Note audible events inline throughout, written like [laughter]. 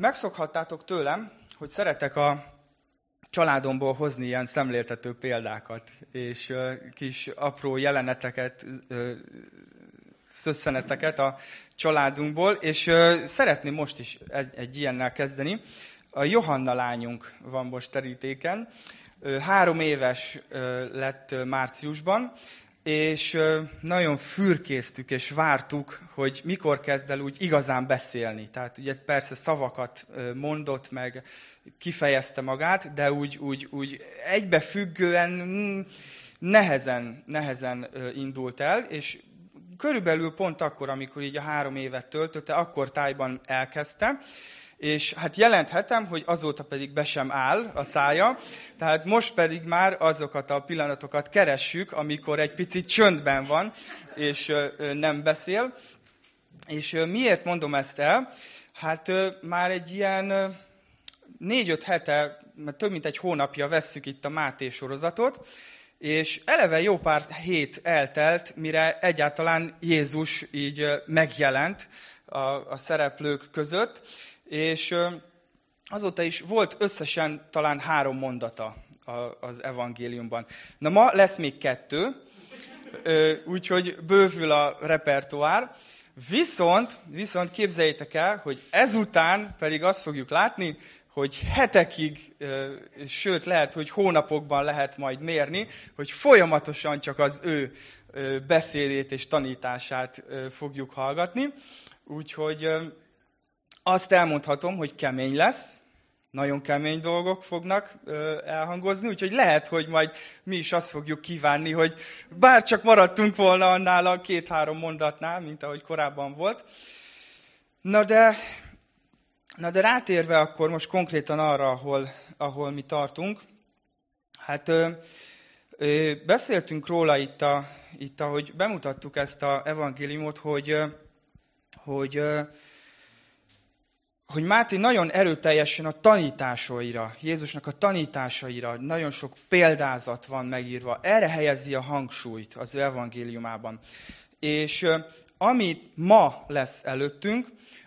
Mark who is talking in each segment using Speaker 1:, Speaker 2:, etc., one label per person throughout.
Speaker 1: Megszokhattátok tőlem, hogy szeretek a családomból hozni ilyen szemléltető példákat, és kis apró jeleneteket, szösszeneteket a családunkból, és szeretném most is egy, egy ilyennel kezdeni. A Johanna lányunk van most terítéken, három éves lett márciusban, és nagyon fürkésztük és vártuk, hogy mikor kezd el úgy igazán beszélni. Tehát ugye persze szavakat mondott, meg kifejezte magát, de úgy, úgy, úgy egybefüggően mm, nehezen, nehezen indult el, és körülbelül pont akkor, amikor így a három évet töltötte, akkor tájban elkezdte, és hát jelenthetem, hogy azóta pedig be sem áll a szája, tehát most pedig már azokat a pillanatokat keressük, amikor egy picit csöndben van, és nem beszél. És miért mondom ezt el? Hát már egy ilyen négy-öt hete, több mint egy hónapja vesszük itt a Máté sorozatot, és eleve jó pár hét eltelt, mire egyáltalán Jézus így megjelent a, a szereplők között, és azóta is volt összesen talán három mondata az evangéliumban. Na ma lesz még kettő, úgyhogy bővül a repertoár. Viszont, viszont képzeljétek el, hogy ezután pedig azt fogjuk látni, hogy hetekig, sőt lehet, hogy hónapokban lehet majd mérni, hogy folyamatosan csak az ő beszédét és tanítását fogjuk hallgatni. Úgyhogy azt elmondhatom, hogy kemény lesz, nagyon kemény dolgok fognak elhangozni, úgyhogy lehet, hogy majd mi is azt fogjuk kívánni, hogy bár csak maradtunk volna annál a két-három mondatnál, mint ahogy korábban volt. Na de, na de rátérve akkor most konkrétan arra, ahol, ahol mi tartunk, hát ö, ö, beszéltünk róla itt, a, itt, ahogy bemutattuk ezt a evangéliumot, hogy, hogy hogy Máté nagyon erőteljesen a tanításaira, Jézusnak a tanításaira, nagyon sok példázat van megírva. Erre helyezi a hangsúlyt az ő evangéliumában. És ami ma lesz előttünk,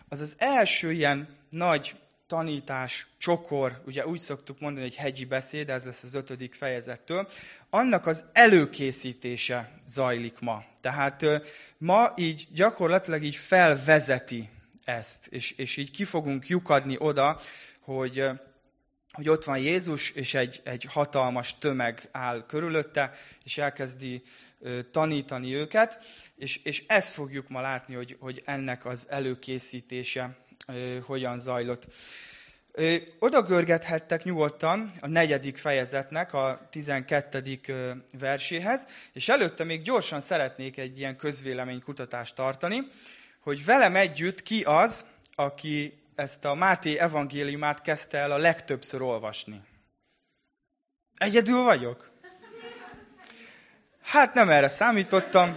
Speaker 1: az az első ilyen nagy tanítás, csokor, ugye úgy szoktuk mondani, hogy hegyi beszéd, ez lesz az ötödik fejezettől, annak az előkészítése zajlik ma. Tehát ma így gyakorlatilag így felvezeti ezt, és, és így ki fogunk lyukadni oda, hogy, hogy ott van Jézus, és egy, egy hatalmas tömeg áll körülötte, és elkezdi tanítani őket, és, és ezt fogjuk ma látni, hogy, hogy ennek az előkészítése hogyan zajlott. Oda görgethettek nyugodtan a negyedik fejezetnek a tizenkettedik verséhez, és előtte még gyorsan szeretnék egy ilyen közvéleménykutatást tartani, hogy velem együtt ki az, aki ezt a Máté evangéliumát kezdte el a legtöbbször olvasni. Egyedül vagyok? Hát nem erre számítottam.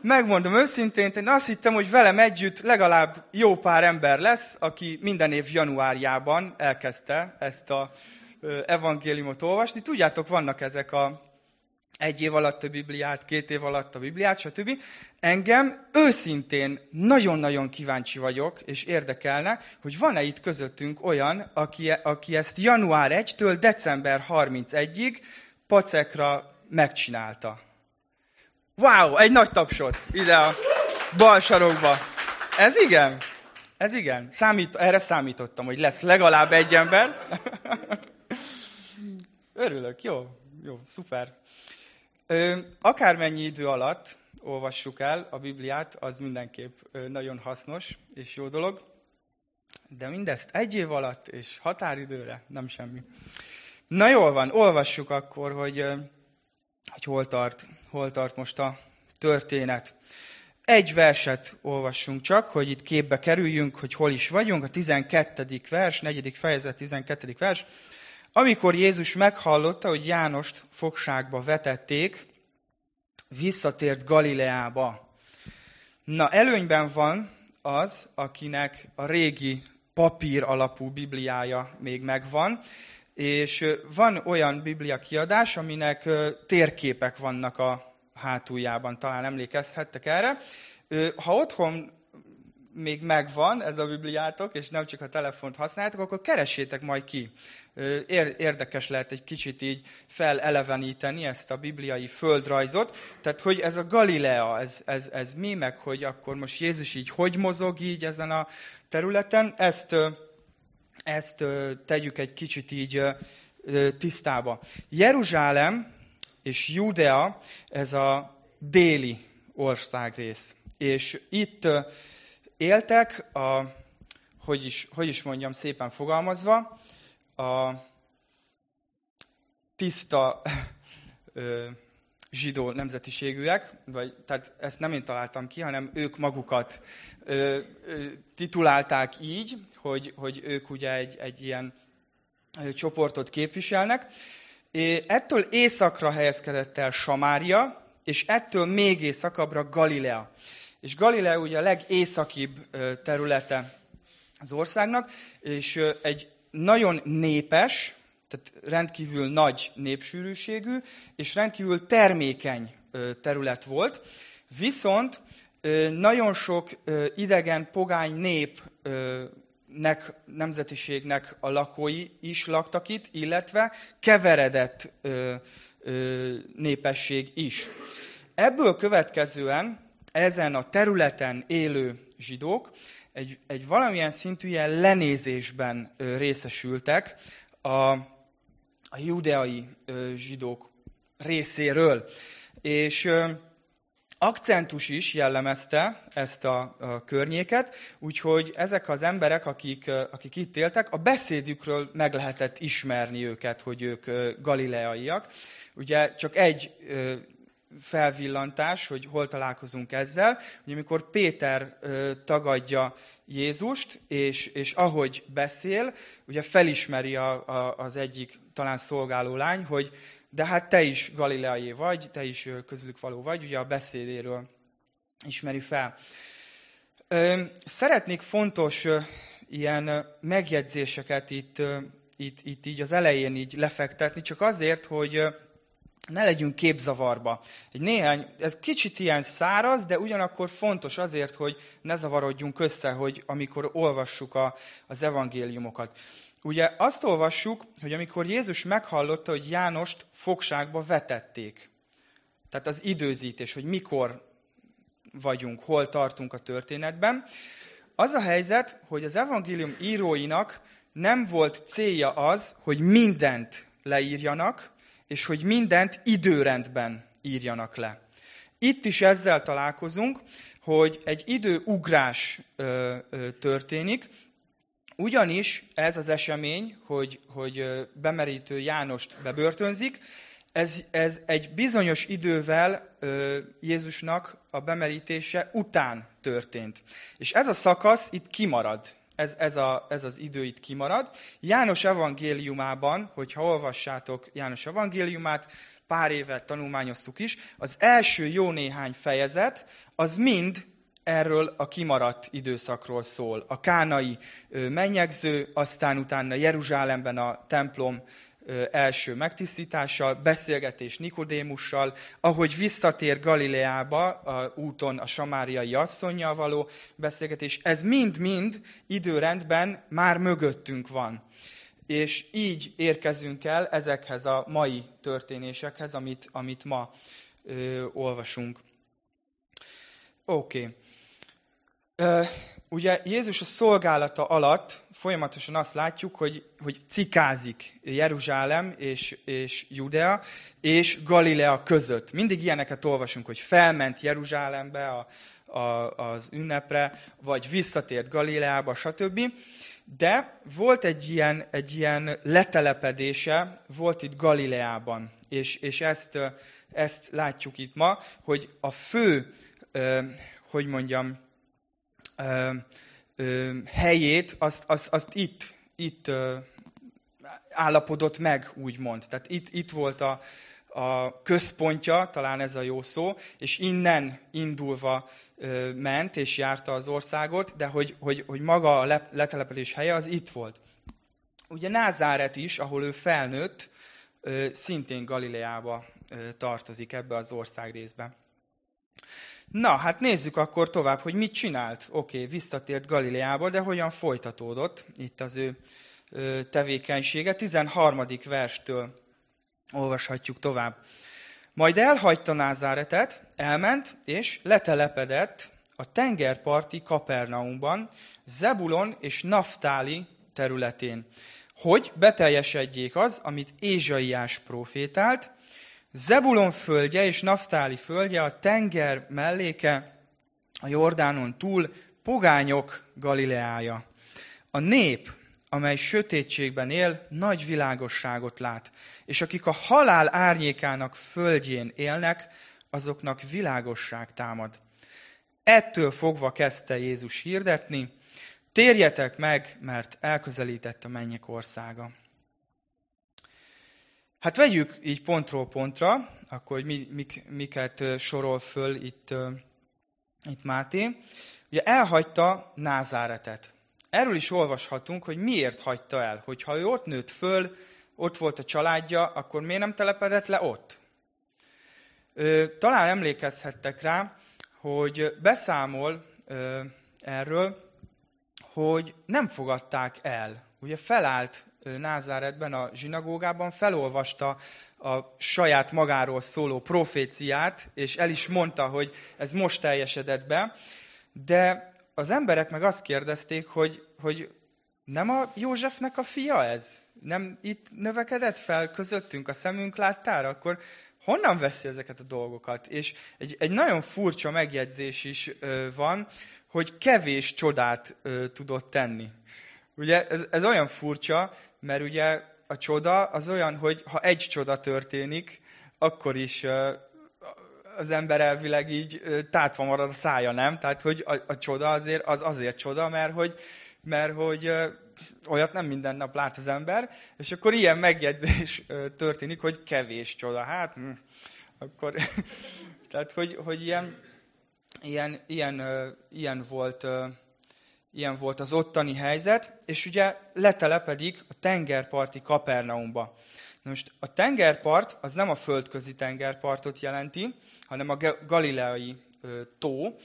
Speaker 1: Megmondom őszintén, én azt hittem, hogy velem együtt legalább jó pár ember lesz, aki minden év januárjában elkezdte ezt a evangéliumot olvasni. Tudjátok, vannak ezek a egy év alatt a Bibliát, két év alatt a Bibliát, stb. Engem őszintén nagyon-nagyon kíváncsi vagyok, és érdekelne, hogy van-e itt közöttünk olyan, aki, aki ezt január 1-től december 31-ig pacekra megcsinálta. Wow, egy nagy tapsot ide a bal sarokba. Ez igen? Ez igen. Számít, erre számítottam, hogy lesz legalább egy ember. [laughs] Örülök, jó, jó, szuper. Akármennyi idő alatt olvassuk el a Bibliát, az mindenképp nagyon hasznos és jó dolog, de mindezt egy év alatt és határidőre nem semmi. Na jól van, olvassuk akkor, hogy, hogy hol, tart, hol tart most a történet. Egy verset olvassunk csak, hogy itt képbe kerüljünk, hogy hol is vagyunk. A 12. vers, 4. fejezet, 12. vers. Amikor Jézus meghallotta, hogy Jánost fogságba vetették, visszatért Galileába. Na, előnyben van az, akinek a régi papír alapú Bibliája még megvan, és van olyan Biblia kiadás, aminek térképek vannak a hátuljában, talán emlékezhettek erre. Ha otthon még megvan ez a Bibliátok, és nem csak a telefont használjátok, akkor keressétek majd ki. Érdekes lehet egy kicsit így feleleveníteni ezt a bibliai földrajzot. Tehát, hogy ez a Galilea, ez, ez, ez mi, meg hogy akkor most Jézus így hogy mozog így ezen a területen, ezt, ezt tegyük egy kicsit így tisztába. Jeruzsálem és Judea, ez a déli országrész. És itt éltek, a, hogy, is, hogy is mondjam szépen fogalmazva, a tiszta [laughs] ö, zsidó nemzetiségűek, vagy, tehát ezt nem én találtam ki, hanem ők magukat ö, ö, titulálták így, hogy, hogy ők ugye egy, egy ilyen ö, csoportot képviselnek. É, ettől északra helyezkedett el Samária, és ettől még északabbra Galilea. És Galilea ugye a legészakibb területe az országnak, és egy nagyon népes, tehát rendkívül nagy népsűrűségű, és rendkívül termékeny terület volt. Viszont nagyon sok idegen, pogány népnek, nemzetiségnek a lakói is laktak itt, illetve keveredett népesség is. Ebből következően ezen a területen élő zsidók egy, egy valamilyen szintű ilyen lenézésben részesültek a, a judeai zsidók részéről. És akcentus is jellemezte ezt a, a környéket, úgyhogy ezek az emberek, akik, akik itt éltek, a beszédükről meg lehetett ismerni őket, hogy ők galileaiak. Ugye csak egy felvillantás, hogy hol találkozunk ezzel, hogy amikor Péter ö, tagadja Jézust, és, és ahogy beszél, ugye felismeri a, a, az egyik talán szolgáló lány, hogy de hát te is galileai vagy, te is közülük való vagy, ugye a beszédéről ismeri fel. Ö, szeretnék fontos ö, ilyen megjegyzéseket itt, itt, itt így az elején így lefektetni, csak azért, hogy ne legyünk képzavarba. Egy néhány, ez kicsit ilyen száraz, de ugyanakkor fontos azért, hogy ne zavarodjunk össze, hogy amikor olvassuk a, az evangéliumokat. Ugye azt olvassuk, hogy amikor Jézus meghallotta, hogy Jánost fogságba vetették. Tehát az időzítés, hogy mikor vagyunk, hol tartunk a történetben. Az a helyzet, hogy az evangélium íróinak nem volt célja az, hogy mindent leírjanak, és hogy mindent időrendben írjanak le. Itt is ezzel találkozunk, hogy egy időugrás ö, ö, történik, ugyanis ez az esemény, hogy, hogy bemerítő Jánost bebörtönzik, ez, ez egy bizonyos idővel ö, Jézusnak a bemerítése után történt. És ez a szakasz itt kimarad ez, ez, a, ez az idő itt kimarad. János evangéliumában, hogyha olvassátok János evangéliumát, pár évet tanulmányoztuk is, az első jó néhány fejezet, az mind erről a kimaradt időszakról szól. A kánai mennyegző, aztán utána Jeruzsálemben a templom első megtisztítással, beszélgetés Nikodémussal, ahogy visszatér Galileába a úton a samáriai asszonynal való beszélgetés, ez mind-mind időrendben már mögöttünk van. És így érkezünk el ezekhez a mai történésekhez, amit, amit ma ö, olvasunk. Oké. Okay ugye Jézus a szolgálata alatt folyamatosan azt látjuk, hogy, hogy cikázik Jeruzsálem és, és Judea és Galilea között. Mindig ilyeneket olvasunk, hogy felment Jeruzsálembe a, a, az ünnepre, vagy visszatért Galileába, stb. De volt egy ilyen, egy ilyen letelepedése, volt itt Galileában, és, és ezt, ezt látjuk itt ma, hogy a fő, hogy mondjam, ö, ö, helyét, azt, azt, azt itt, itt ö, állapodott meg, úgymond. Tehát itt, itt volt a, a központja, talán ez a jó szó, és innen indulva ö, ment és járta az országot, de hogy, hogy, hogy maga a letelepedés helye az itt volt. Ugye Názáret is, ahol ő felnőtt, ö, szintén Galileába ö, tartozik ebbe az ország részbe. Na, hát nézzük akkor tovább, hogy mit csinált. Oké, visszatért Galileába, de hogyan folytatódott itt az ő tevékenysége. 13. verstől olvashatjuk tovább. Majd elhagyta Názáretet, elment, és letelepedett a tengerparti Kapernaumban, Zebulon és Naftáli területén, hogy beteljesedjék az, amit Ézsaiás profétált, Zebulon földje és Naftáli földje a tenger melléke, a Jordánon túl, pogányok Galileája. A nép, amely sötétségben él, nagy világosságot lát, és akik a halál árnyékának földjén élnek, azoknak világosság támad. Ettől fogva kezdte Jézus hirdetni, térjetek meg, mert elközelített a mennyek országa. Hát vegyük így pontról pontra, akkor hogy mi, mik, miket sorol föl itt, itt Máté. Ugye elhagyta Názáretet. Erről is olvashatunk, hogy miért hagyta el. Hogyha ő ott nőtt föl, ott volt a családja, akkor miért nem telepedett le ott? Talán emlékezhettek rá, hogy beszámol erről, hogy nem fogadták el. Ugye felállt Názáretben, a zsinagógában, felolvasta a saját magáról szóló proféciát, és el is mondta, hogy ez most teljesedett be, de az emberek meg azt kérdezték, hogy, hogy nem a Józsefnek a fia ez? Nem itt növekedett fel közöttünk a szemünk láttára? Akkor honnan veszi ezeket a dolgokat? És egy, egy nagyon furcsa megjegyzés is ö, van, hogy kevés csodát ö, tudott tenni. Ugye ez, ez olyan furcsa, mert ugye a csoda az olyan, hogy ha egy csoda történik, akkor is az ember elvileg így tátva marad a szája, nem? Tehát, hogy a, a csoda azért, az azért csoda, mert hogy, mert hogy olyat nem minden nap lát az ember, és akkor ilyen megjegyzés történik, hogy kevés csoda. Hát, hm, akkor, [laughs] tehát, hogy, hogy ilyen, ilyen, ilyen, ilyen, volt, ilyen volt az ottani helyzet, és ugye letelepedik a tengerparti Kapernaumba. Na most a tengerpart az nem a földközi tengerpartot jelenti, hanem a galileai tó,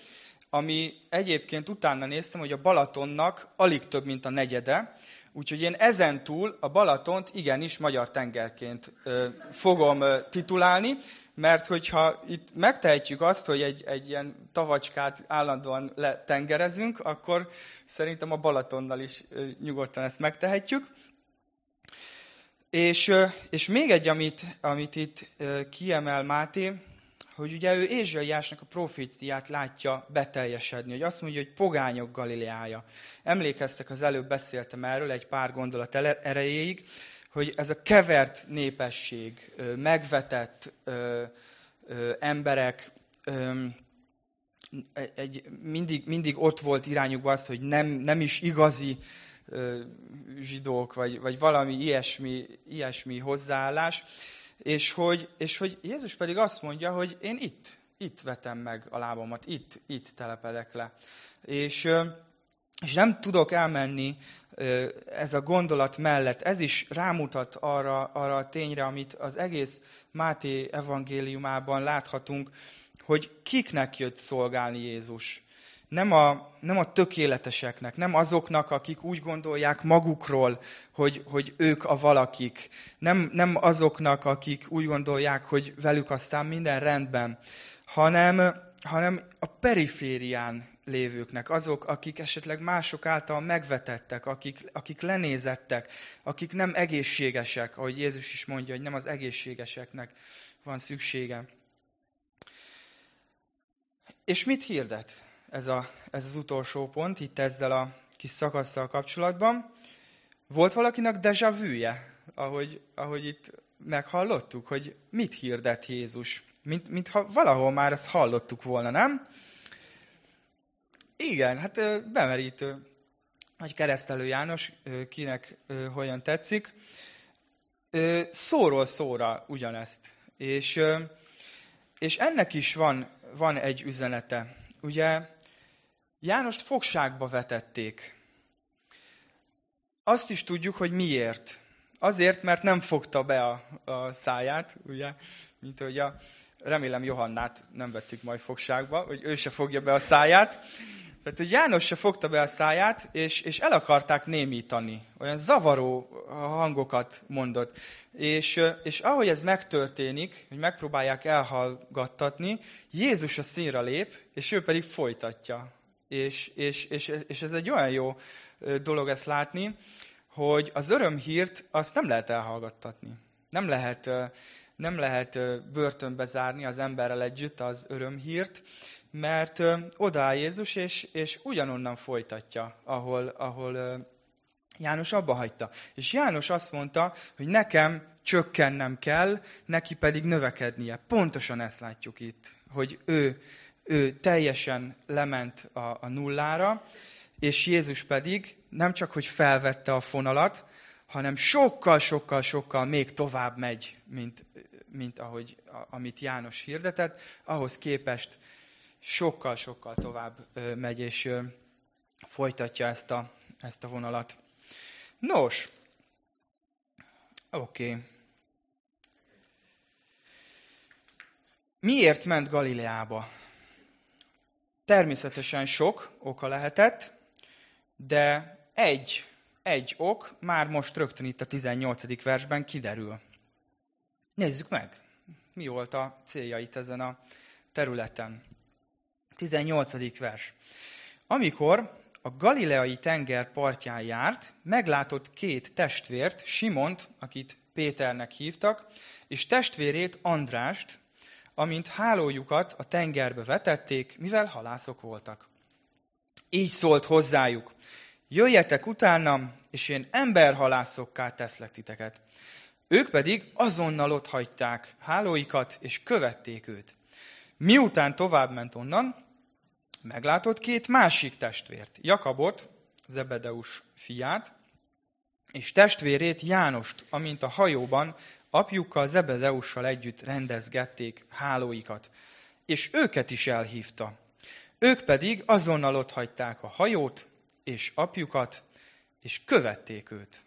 Speaker 1: ami egyébként utána néztem, hogy a Balatonnak alig több, mint a negyede, úgyhogy én ezen túl a Balatont igenis magyar tengerként ö, fogom ö, titulálni, mert hogyha itt megtehetjük azt, hogy egy, egy ilyen tavacskát állandóan letengerezünk, akkor szerintem a Balatonnal is nyugodtan ezt megtehetjük. És, és még egy, amit, amit itt kiemel Máté, hogy ugye ő Ézsaiásnak a proféciát látja beteljesedni, hogy azt mondja, hogy pogányok Galileája. Emlékeztek, az előbb beszéltem erről egy pár gondolat erejéig, hogy ez a kevert népesség, megvetett emberek, ö, egy, mindig, mindig ott volt irányukban az, hogy nem, nem is igazi zsidók, vagy, vagy valami ilyesmi, ilyesmi hozzáállás, és hogy, és hogy Jézus pedig azt mondja, hogy én itt, itt vetem meg a lábamat, itt, itt telepedek le. És, és nem tudok elmenni ez a gondolat mellett. Ez is rámutat arra, arra a tényre, amit az egész Máté evangéliumában láthatunk, hogy kiknek jött szolgálni Jézus nem a, nem a tökéleteseknek, nem azoknak, akik úgy gondolják magukról, hogy, hogy ők a valakik, nem, nem azoknak, akik úgy gondolják, hogy velük aztán minden rendben, hanem, hanem a periférián lévőknek, azok, akik esetleg mások által megvetettek, akik, akik lenézettek, akik nem egészségesek, ahogy Jézus is mondja, hogy nem az egészségeseknek van szüksége. És mit hirdet? ez, a, ez az utolsó pont, itt ezzel a kis szakasszal kapcsolatban. Volt valakinek deja vu-je, ahogy, ahogy itt meghallottuk, hogy mit hirdet Jézus? Mint, mintha valahol már ezt hallottuk volna, nem? Igen, hát bemerítő. Nagy keresztelő János, kinek hogyan tetszik, szóról szóra ugyanezt. És, és ennek is van, van egy üzenete. Ugye Jánost fogságba vetették. Azt is tudjuk, hogy miért. Azért, mert nem fogta be a, a száját, ugye, mint hogy a, remélem Johannát nem vettük majd fogságba, hogy ő se fogja be a száját. Tehát, hogy János se fogta be a száját, és, és el akarták némítani. Olyan zavaró hangokat mondott. És, és ahogy ez megtörténik, hogy megpróbálják elhallgattatni, Jézus a színre lép, és ő pedig folytatja. És, és, és, és ez egy olyan jó dolog ezt látni, hogy az örömhírt azt nem lehet elhallgattatni. Nem lehet, nem lehet börtönbe zárni az emberrel együtt az örömhírt, mert odaáll Jézus, és, és ugyanonnan folytatja, ahol, ahol János abba hagyta. És János azt mondta, hogy nekem csökkennem kell, neki pedig növekednie. Pontosan ezt látjuk itt, hogy ő, ő teljesen lement a, a nullára, és Jézus pedig nem csak, hogy felvette a fonalat, hanem sokkal-sokkal-sokkal még tovább megy, mint, mint ahogy, amit János hirdetett, ahhoz képest sokkal-sokkal tovább megy, és folytatja ezt a, ezt a vonalat. Nos, oké. Okay. Miért ment Galileába? Természetesen sok oka lehetett, de egy, egy ok már most rögtön itt a 18. versben kiderül. Nézzük meg, mi volt a célja itt ezen a területen. 18. vers. Amikor a galileai tenger partján járt, meglátott két testvért, Simont, akit Péternek hívtak, és testvérét Andrást, amint hálójukat a tengerbe vetették, mivel halászok voltak. Így szólt hozzájuk, jöjjetek utánam, és én emberhalászokká teszlek titeket. Ők pedig azonnal ott hagyták hálóikat, és követték őt. Miután továbbment onnan, meglátott két másik testvért, Jakabot, Zebedeus fiát, és testvérét Jánost, amint a hajóban apjukkal Zebedeussal együtt rendezgették hálóikat, és őket is elhívta. Ők pedig azonnal ott hagyták a hajót és apjukat, és követték őt.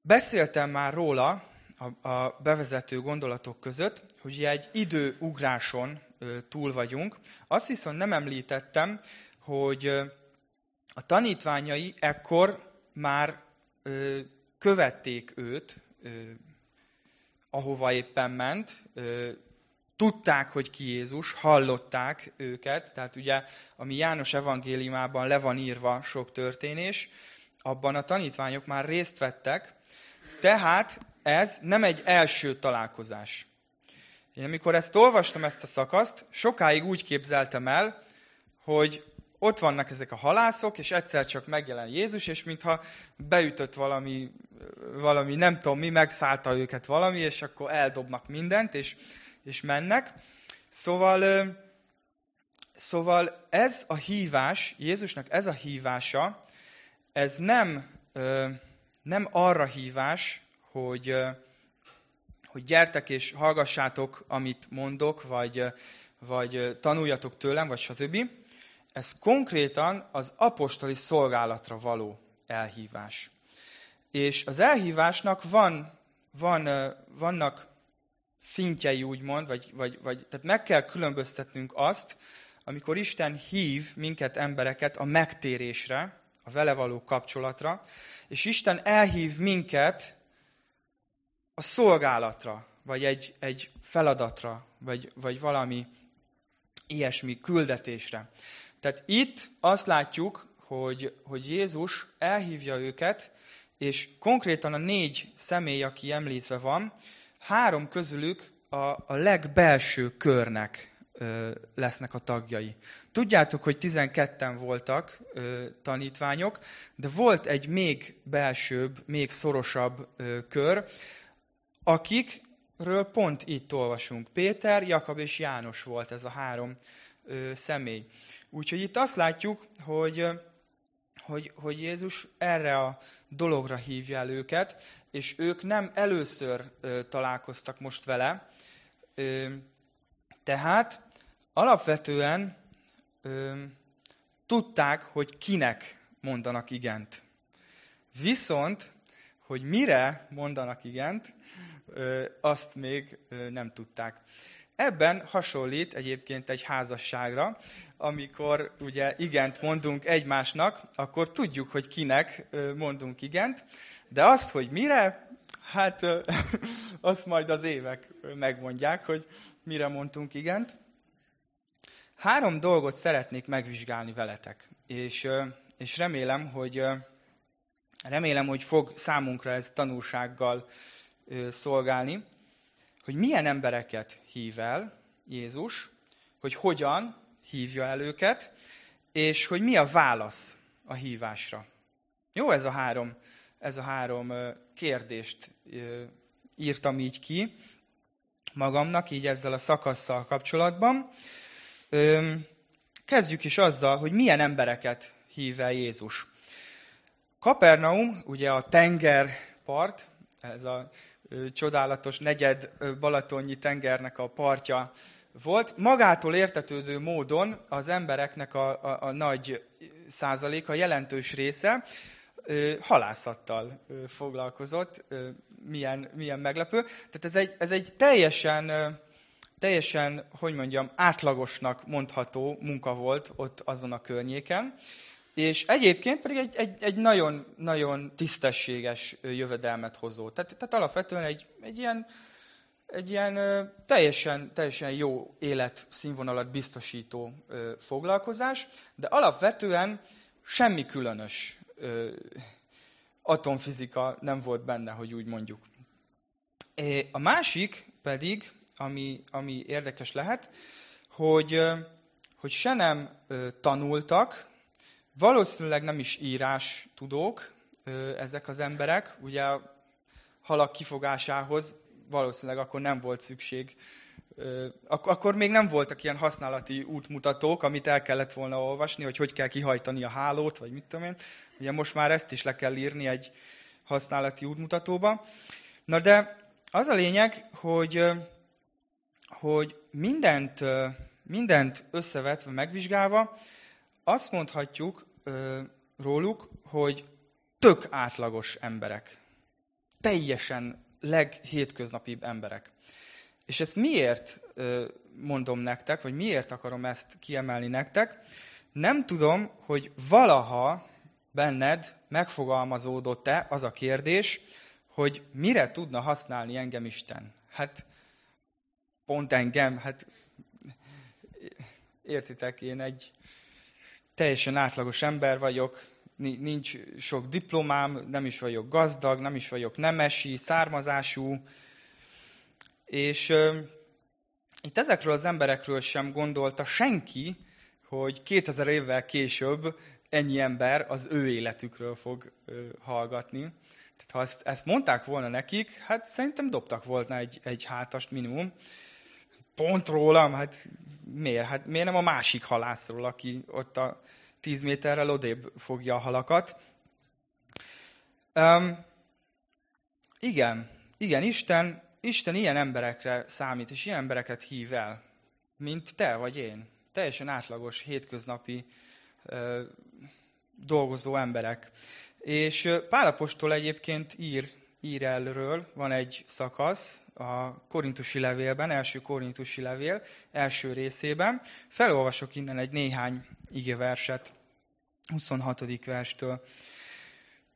Speaker 1: Beszéltem már róla a, a bevezető gondolatok között, hogy egy időugráson túl vagyunk. Azt viszont nem említettem, hogy a tanítványai ekkor már követték őt, ahova éppen ment, tudták, hogy ki Jézus, hallották őket, tehát ugye, ami János evangéliumában le van írva sok történés, abban a tanítványok már részt vettek, tehát ez nem egy első találkozás. Én amikor ezt olvastam, ezt a szakaszt, sokáig úgy képzeltem el, hogy ott vannak ezek a halászok, és egyszer csak megjelen Jézus, és mintha beütött valami, valami nem tudom mi, megszállta őket valami, és akkor eldobnak mindent, és, és mennek. Szóval, szóval ez a hívás, Jézusnak ez a hívása, ez nem, nem arra hívás, hogy, hogy gyertek és hallgassátok, amit mondok, vagy, vagy tanuljatok tőlem, vagy stb. Ez konkrétan az apostoli szolgálatra való elhívás. És az elhívásnak van, van, vannak szintjei, úgymond, vagy, vagy, vagy, tehát meg kell különböztetnünk azt, amikor Isten hív minket, embereket a megtérésre, a vele való kapcsolatra, és Isten elhív minket a szolgálatra, vagy egy, egy feladatra, vagy, vagy valami ilyesmi küldetésre. Tehát itt azt látjuk, hogy, hogy Jézus elhívja őket, és konkrétan a négy személy, aki említve van, három közülük a, a legbelső körnek ö, lesznek a tagjai. Tudjátok, hogy 12-en voltak ö, tanítványok, de volt egy még belsőbb, még szorosabb ö, kör, akikről pont itt olvasunk. Péter, Jakab és János volt ez a három ö, személy. Úgyhogy itt azt látjuk, hogy, hogy, hogy Jézus erre a dologra hívja el őket, és ők nem először ö, találkoztak most vele, ö, tehát alapvetően ö, tudták, hogy kinek mondanak igent. Viszont, hogy mire mondanak igent, azt még nem tudták. Ebben hasonlít egyébként egy házasságra, amikor ugye igent mondunk egymásnak, akkor tudjuk, hogy kinek mondunk igent, de azt, hogy mire, hát [laughs] azt majd az évek megmondják, hogy mire mondtunk igent. Három dolgot szeretnék megvizsgálni veletek, és, és remélem, hogy remélem, hogy fog számunkra ez tanulsággal szolgálni, hogy milyen embereket hív el Jézus, hogy hogyan hívja el őket, és hogy mi a válasz a hívásra. Jó, ez a három, ez a három kérdést írtam így ki magamnak, így ezzel a szakasszal kapcsolatban. Kezdjük is azzal, hogy milyen embereket hív el Jézus. Kapernaum, ugye a tengerpart, ez a csodálatos negyed balatonnyi tengernek a partja volt. Magától értetődő módon az embereknek a, a, a nagy százaléka, jelentős része halászattal foglalkozott. Milyen, milyen meglepő. Tehát ez egy, ez egy teljesen, teljesen, hogy mondjam, átlagosnak mondható munka volt ott azon a környéken. És egyébként pedig egy, egy, egy nagyon, nagyon tisztességes jövedelmet hozó. Tehát, tehát alapvetően egy, egy ilyen, egy ilyen teljesen, teljesen jó életszínvonalat biztosító foglalkozás, de alapvetően semmi különös atomfizika nem volt benne, hogy úgy mondjuk. A másik pedig, ami, ami érdekes lehet, hogy, hogy se nem tanultak, Valószínűleg nem is írás tudók ezek az emberek, ugye halak kifogásához valószínűleg akkor nem volt szükség. Ak- akkor még nem voltak ilyen használati útmutatók, amit el kellett volna olvasni, hogy hogy kell kihajtani a hálót, vagy mit tudom én. Ugye most már ezt is le kell írni egy használati útmutatóba. Na de az a lényeg, hogy, hogy mindent, mindent összevetve, megvizsgálva, azt mondhatjuk róluk, hogy tök átlagos emberek. Teljesen leghétköznapibb emberek. És ezt miért mondom nektek, vagy miért akarom ezt kiemelni nektek? Nem tudom, hogy valaha benned megfogalmazódott-e az a kérdés, hogy mire tudna használni engem Isten. Hát pont engem, hát értitek, én egy teljesen átlagos ember vagyok, nincs sok diplomám, nem is vagyok gazdag, nem is vagyok nemesi, származású, és uh, itt ezekről az emberekről sem gondolta senki, hogy 2000 évvel később ennyi ember az ő életükről fog uh, hallgatni. Tehát ha ezt, ezt mondták volna nekik, hát szerintem dobtak volna egy, egy hátast minimum. Pont rólam, hát miért? Hát miért nem a másik halászról, aki ott a tíz méterrel odébb fogja a halakat? Um, igen, igen, Isten, Isten ilyen emberekre számít, és ilyen embereket hív el, mint te vagy én. Teljesen átlagos, hétköznapi uh, dolgozó emberek. És Pálapostól egyébként ír, ír elről, van egy szakasz, a korintusi levélben, első korintusi levél első részében. Felolvasok innen egy néhány igeverset 26. verstől.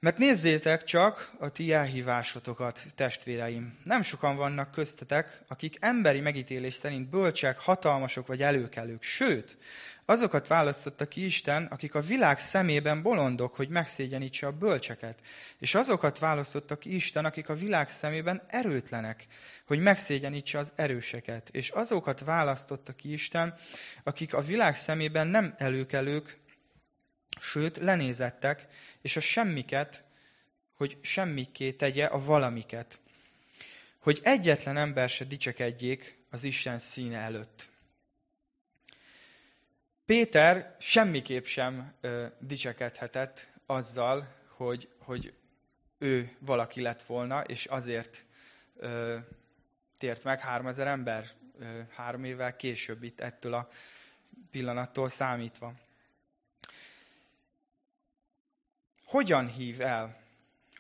Speaker 1: Mert nézzétek csak a ti elhívásotokat, testvéreim. Nem sokan vannak köztetek, akik emberi megítélés szerint bölcsek, hatalmasok vagy előkelők. Sőt, azokat választotta ki Isten, akik a világ szemében bolondok, hogy megszégyenítse a bölcseket. És azokat választotta ki Isten, akik a világ szemében erőtlenek, hogy megszégyenítse az erőseket. És azokat választotta ki Isten, akik a világ szemében nem előkelők, sőt lenézettek, és a semmiket, hogy semmiké tegye a valamiket. Hogy egyetlen ember se dicsekedjék az Isten színe előtt. Péter semmiképp sem ö, dicsekedhetett azzal, hogy, hogy ő valaki lett volna, és azért ö, tért meg 3000 ember ö, három évvel később itt ettől a pillanattól számítva. Hogyan hív el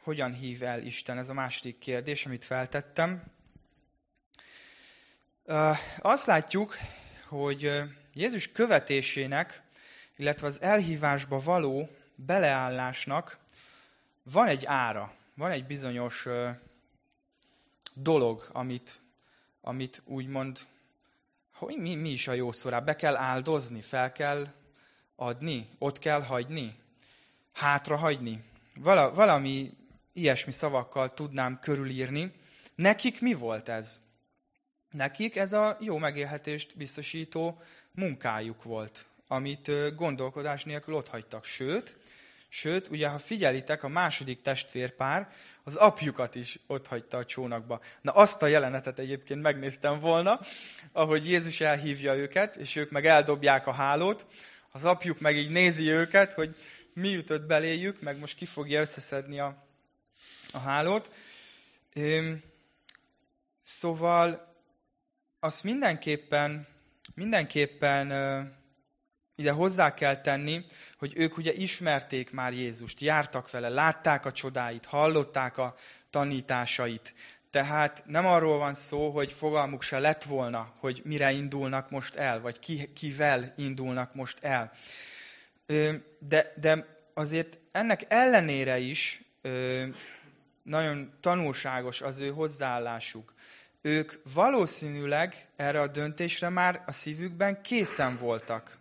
Speaker 1: hogyan hív el Isten? Ez a második kérdés, amit feltettem. Azt látjuk, hogy Jézus követésének, illetve az elhívásba való beleállásnak van egy ára, van egy bizonyos dolog, amit, amit úgymond, hogy mi, mi is a jó szó be kell áldozni, fel kell adni, ott kell hagyni, hátra hagyni. Vala, valami ilyesmi szavakkal tudnám körülírni. Nekik mi volt ez? Nekik ez a jó megélhetést biztosító munkájuk volt, amit gondolkodás nélkül otthagytak. Sőt, sőt, ugye ha figyelitek, a második testvérpár az apjukat is otthagyta a csónakba. Na azt a jelenetet egyébként megnéztem volna, ahogy Jézus elhívja őket, és ők meg eldobják a hálót, az apjuk meg így nézi őket, hogy mi ütött beléjük, meg most ki fogja összeszedni a, a hálót. Szóval azt mindenképpen, mindenképpen ide hozzá kell tenni, hogy ők ugye ismerték már Jézust, jártak vele, látták a csodáit, hallották a tanításait. Tehát nem arról van szó, hogy fogalmuk se lett volna, hogy mire indulnak most el, vagy ki, kivel indulnak most el. De, de azért ennek ellenére is nagyon tanulságos az ő hozzáállásuk ők valószínűleg erre a döntésre már a szívükben készen voltak.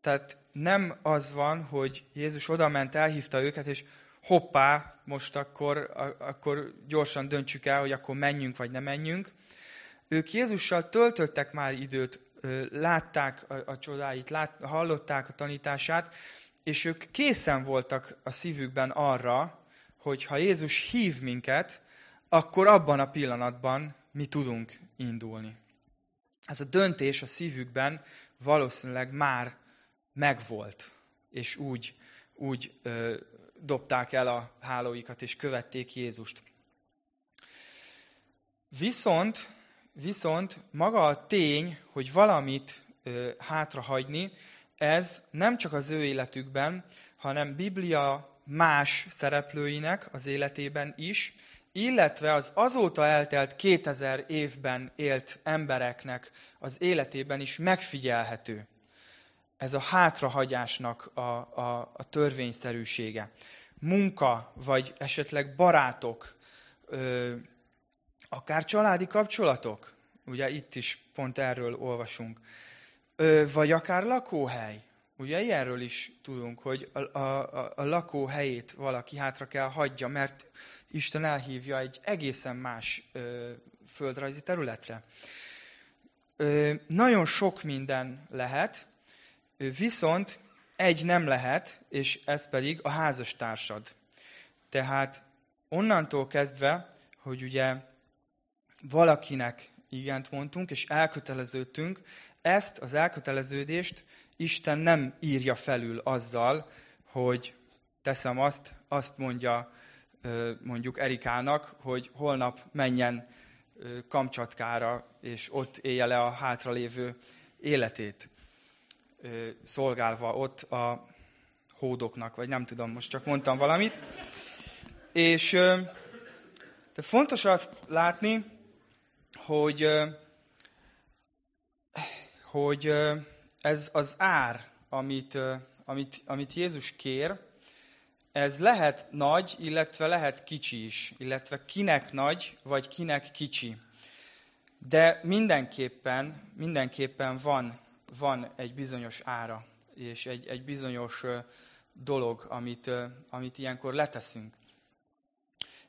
Speaker 1: Tehát nem az van, hogy Jézus odament, elhívta őket, és hoppá, most akkor, akkor gyorsan döntsük el, hogy akkor menjünk, vagy nem menjünk. Ők Jézussal töltöttek már időt, látták a, a csodáit, lát, hallották a tanítását, és ők készen voltak a szívükben arra, hogy ha Jézus hív minket, akkor abban a pillanatban mi tudunk indulni. Ez a döntés a szívükben valószínűleg már megvolt, és úgy, úgy ö, dobták el a hálóikat, és követték Jézust. Viszont, viszont maga a tény, hogy valamit ö, hátrahagyni, ez nem csak az ő életükben, hanem Biblia más szereplőinek az életében is, illetve az azóta eltelt 2000 évben élt embereknek az életében is megfigyelhető. Ez a hátrahagyásnak a, a, a törvényszerűsége. Munka, vagy esetleg barátok, ö, akár családi kapcsolatok, ugye itt is pont erről olvasunk, vagy akár lakóhely. Ugye ilyenről is tudunk, hogy a, a, a lakóhelyét valaki hátra kell hagyja, mert Isten elhívja egy egészen más ö, földrajzi területre. Ö, nagyon sok minden lehet, viszont egy nem lehet, és ez pedig a házastársad. Tehát onnantól kezdve, hogy ugye valakinek igent mondtunk, és elköteleződtünk, ezt az elköteleződést Isten nem írja felül azzal, hogy teszem azt, azt mondja mondjuk Erikának, hogy holnap menjen Kamcsatkára, és ott élje le a hátralévő életét, szolgálva ott a hódoknak, vagy nem tudom, most csak mondtam valamit. És de fontos azt látni, hogy, hogy ez az ár, amit, amit, amit Jézus kér, ez lehet nagy, illetve lehet kicsi is, illetve kinek nagy, vagy kinek kicsi. De mindenképpen, mindenképpen van, van egy bizonyos ára, és egy, egy bizonyos dolog, amit, amit ilyenkor leteszünk.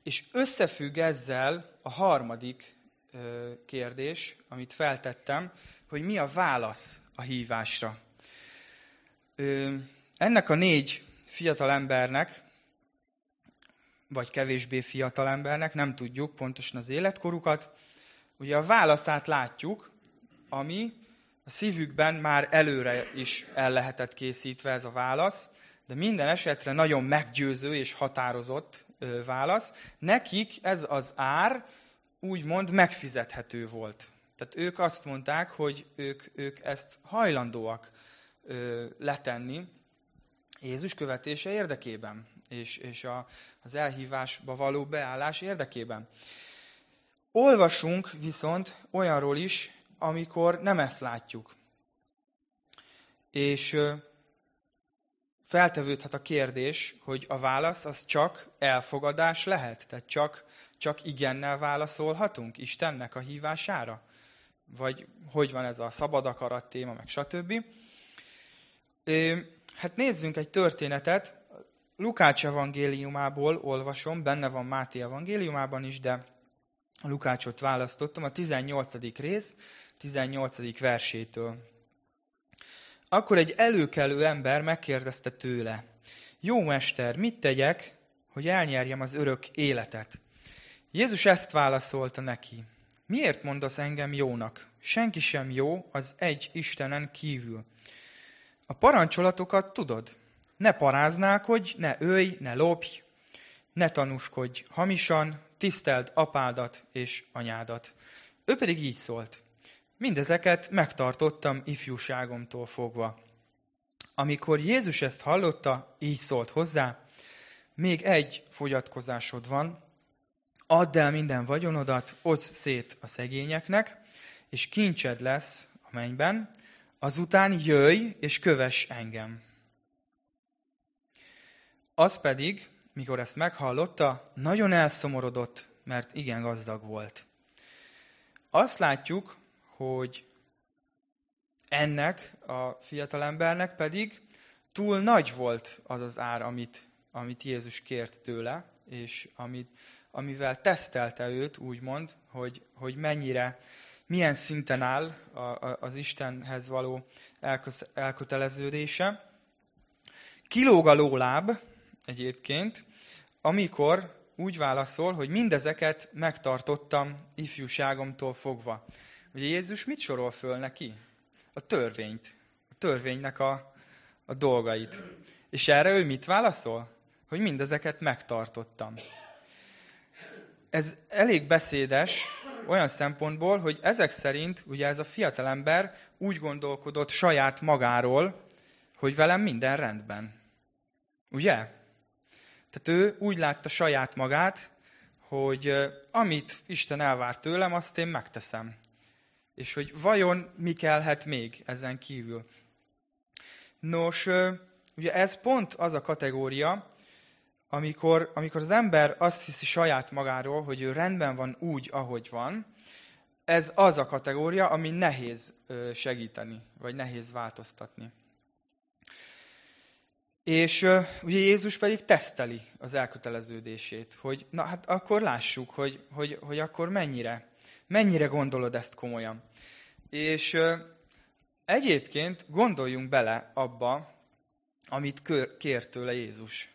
Speaker 1: És összefügg ezzel a harmadik kérdés, amit feltettem, hogy mi a válasz a hívásra. Ennek a négy fiatal embernek, vagy kevésbé fiatal embernek, nem tudjuk pontosan az életkorukat, ugye a válaszát látjuk, ami a szívükben már előre is el lehetett készítve ez a válasz, de minden esetre nagyon meggyőző és határozott válasz. Nekik ez az ár úgymond megfizethető volt. Tehát ők azt mondták, hogy ők, ők ezt hajlandóak letenni, Jézus követése érdekében, és, és a, az elhívásba való beállás érdekében. Olvasunk viszont olyanról is, amikor nem ezt látjuk. És feltevődhet a kérdés, hogy a válasz az csak elfogadás lehet, tehát csak, csak igennel válaszolhatunk Istennek a hívására? Vagy hogy van ez a szabad akarat téma, meg stb. Hát nézzünk egy történetet. Lukács evangéliumából olvasom, benne van Máté evangéliumában is, de a Lukácsot választottam, a 18. rész, 18. versétől. Akkor egy előkelő ember megkérdezte tőle, jó mester, mit tegyek, hogy elnyerjem az örök életet? Jézus ezt válaszolta neki. Miért mondasz engem jónak? Senki sem jó az egy Istenen kívül. A parancsolatokat tudod. Ne paráználkodj, ne ölj, ne lopj, ne tanúskodj hamisan, tiszteld apádat és anyádat. Ő pedig így szólt. Mindezeket megtartottam ifjúságomtól fogva. Amikor Jézus ezt hallotta, így szólt hozzá, még egy fogyatkozásod van, add el minden vagyonodat, oszd szét a szegényeknek, és kincsed lesz a mennyben, azután jöjj és kövess engem. Az pedig, mikor ezt meghallotta, nagyon elszomorodott, mert igen gazdag volt. Azt látjuk, hogy ennek a fiatalembernek pedig túl nagy volt az az ár, amit, amit Jézus kért tőle, és amit, amivel tesztelte őt, úgymond, hogy, hogy mennyire, milyen szinten áll a, a, az Istenhez való elköteleződése. Kilóg a lóláb egyébként, amikor úgy válaszol, hogy mindezeket megtartottam ifjúságomtól fogva. Ugye Jézus mit sorol föl neki? A törvényt. A törvénynek a, a dolgait. És erre ő mit válaszol? Hogy mindezeket megtartottam. Ez elég beszédes olyan szempontból, hogy ezek szerint ugye ez a fiatalember úgy gondolkodott saját magáról, hogy velem minden rendben. Ugye? Tehát ő úgy látta saját magát, hogy amit Isten elvár tőlem, azt én megteszem és hogy vajon mi kellhet még ezen kívül. Nos, ugye ez pont az a kategória, amikor, amikor az ember azt hiszi saját magáról, hogy ő rendben van úgy, ahogy van, ez az a kategória, ami nehéz segíteni, vagy nehéz változtatni. És ugye Jézus pedig teszteli az elköteleződését, hogy na hát akkor lássuk, hogy, hogy, hogy akkor mennyire Mennyire gondolod ezt komolyan? És egyébként gondoljunk bele abba, amit kért tőle Jézus.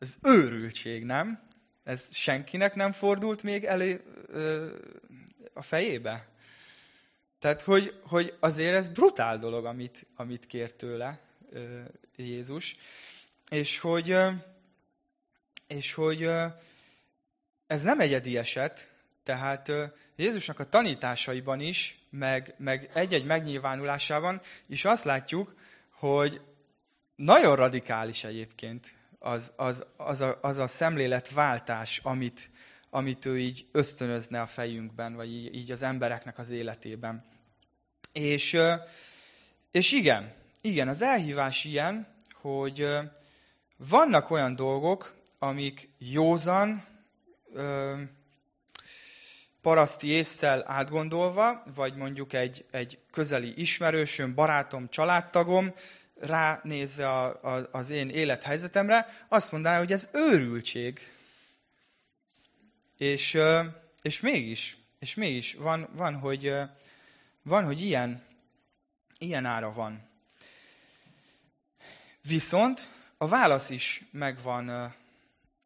Speaker 1: Ez őrültség, nem? Ez senkinek nem fordult még elő ö, a fejébe? Tehát, hogy, hogy azért ez brutál dolog, amit, amit kért tőle ö, Jézus. És hogy, ö, és hogy ö, ez nem egyedi eset, tehát Jézusnak a tanításaiban is, meg, meg egy-egy megnyilvánulásában is azt látjuk, hogy nagyon radikális egyébként az, az, az, a, az a szemléletváltás, amit, amit ő így ösztönözne a fejünkben, vagy így, így az embereknek az életében. És, és igen, igen, az elhívás ilyen, hogy vannak olyan dolgok, amik józan, paraszti észsel átgondolva, vagy mondjuk egy, egy közeli ismerősöm, barátom, családtagom, ránézve a, a, az én élethelyzetemre, azt mondaná, hogy ez őrültség. És, és mégis, és mégis van, van, hogy, van, hogy ilyen, ilyen ára van. Viszont a válasz is megvan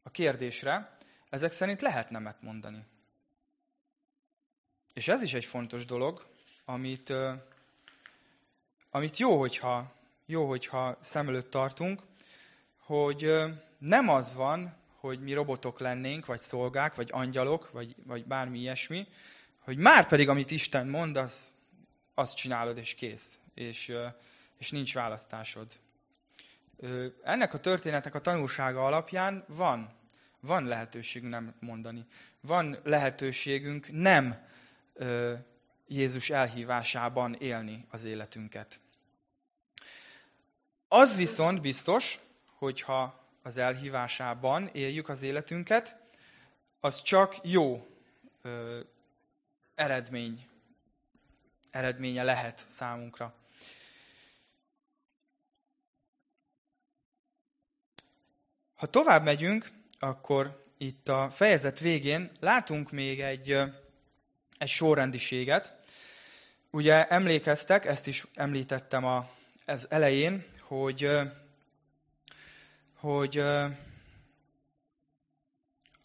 Speaker 1: a kérdésre, ezek szerint lehet nemet mondani. És ez is egy fontos dolog, amit, amit jó, hogyha, jó, hogyha szem előtt tartunk, hogy nem az van, hogy mi robotok lennénk, vagy szolgák, vagy angyalok, vagy, vagy bármi ilyesmi, hogy már pedig, amit Isten mond, az, azt csinálod, és kész. És, és nincs választásod. ennek a történetnek a tanulsága alapján van, van lehetőségünk nem mondani. Van lehetőségünk nem Jézus elhívásában élni az életünket. Az viszont biztos, hogyha az elhívásában éljük az életünket, az csak jó ö, eredmény, eredménye lehet számunkra. Ha tovább megyünk, akkor itt a fejezet végén látunk még egy, egy sorrendiséget. Ugye emlékeztek, ezt is említettem a, ez elején, hogy, hogy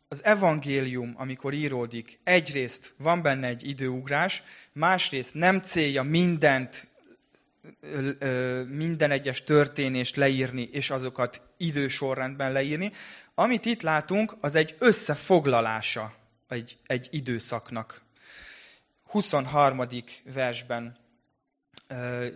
Speaker 1: az evangélium, amikor íródik, egyrészt van benne egy időugrás, másrészt nem célja mindent, minden egyes történést leírni, és azokat idősorrendben leírni. Amit itt látunk, az egy összefoglalása egy, egy időszaknak. 23. versben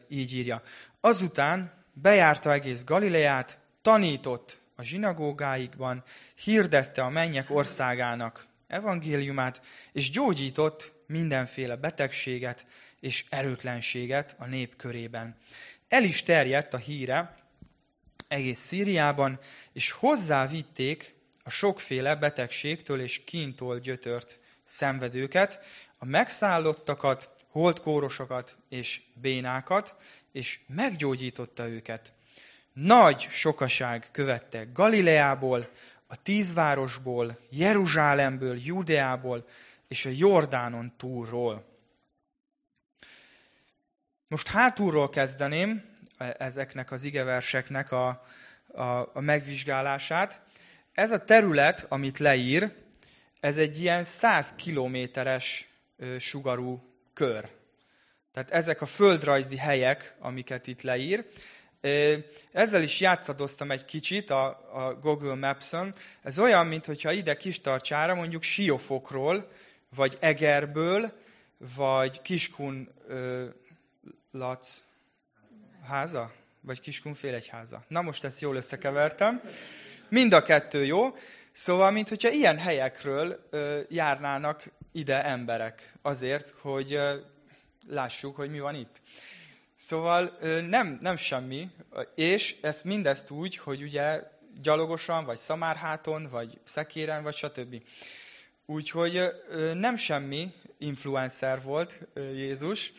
Speaker 1: így írja. Azután bejárta egész Galileát, tanított a zsinagógáikban, hirdette a mennyek országának evangéliumát, és gyógyított mindenféle betegséget és erőtlenséget a nép körében. El is terjedt a híre egész Szíriában, és hozzávitték a sokféle betegségtől és kintól gyötört szenvedőket, a megszállottakat, holdkórosokat és bénákat, és meggyógyította őket. Nagy sokaság követte Galileából, a tízvárosból, Jeruzsálemből, Judeából és a Jordánon túlról. Most hátulról kezdeném e, ezeknek az igeverseknek a, a, a megvizsgálását. Ez a terület, amit leír, ez egy ilyen 100 kilométeres sugarú kör. Tehát ezek a földrajzi helyek, amiket itt leír. Ezzel is játszadoztam egy kicsit a, a Google Maps-on. Ez olyan, mintha ide Kistarcsára mondjuk Siófokról, vagy Egerből, vagy Kiskun ö, Lac háza? Vagy Kiskun félegyháza. Na most ezt jól összekevertem. Mind a kettő jó. Szóval, mint hogyha ilyen helyekről ö, járnának ide emberek azért, hogy ö, lássuk, hogy mi van itt. Szóval nem, nem semmi, és ezt mindezt úgy, hogy ugye gyalogosan, vagy szamárháton, vagy szekéren, vagy stb. Úgyhogy nem semmi influencer volt Jézus,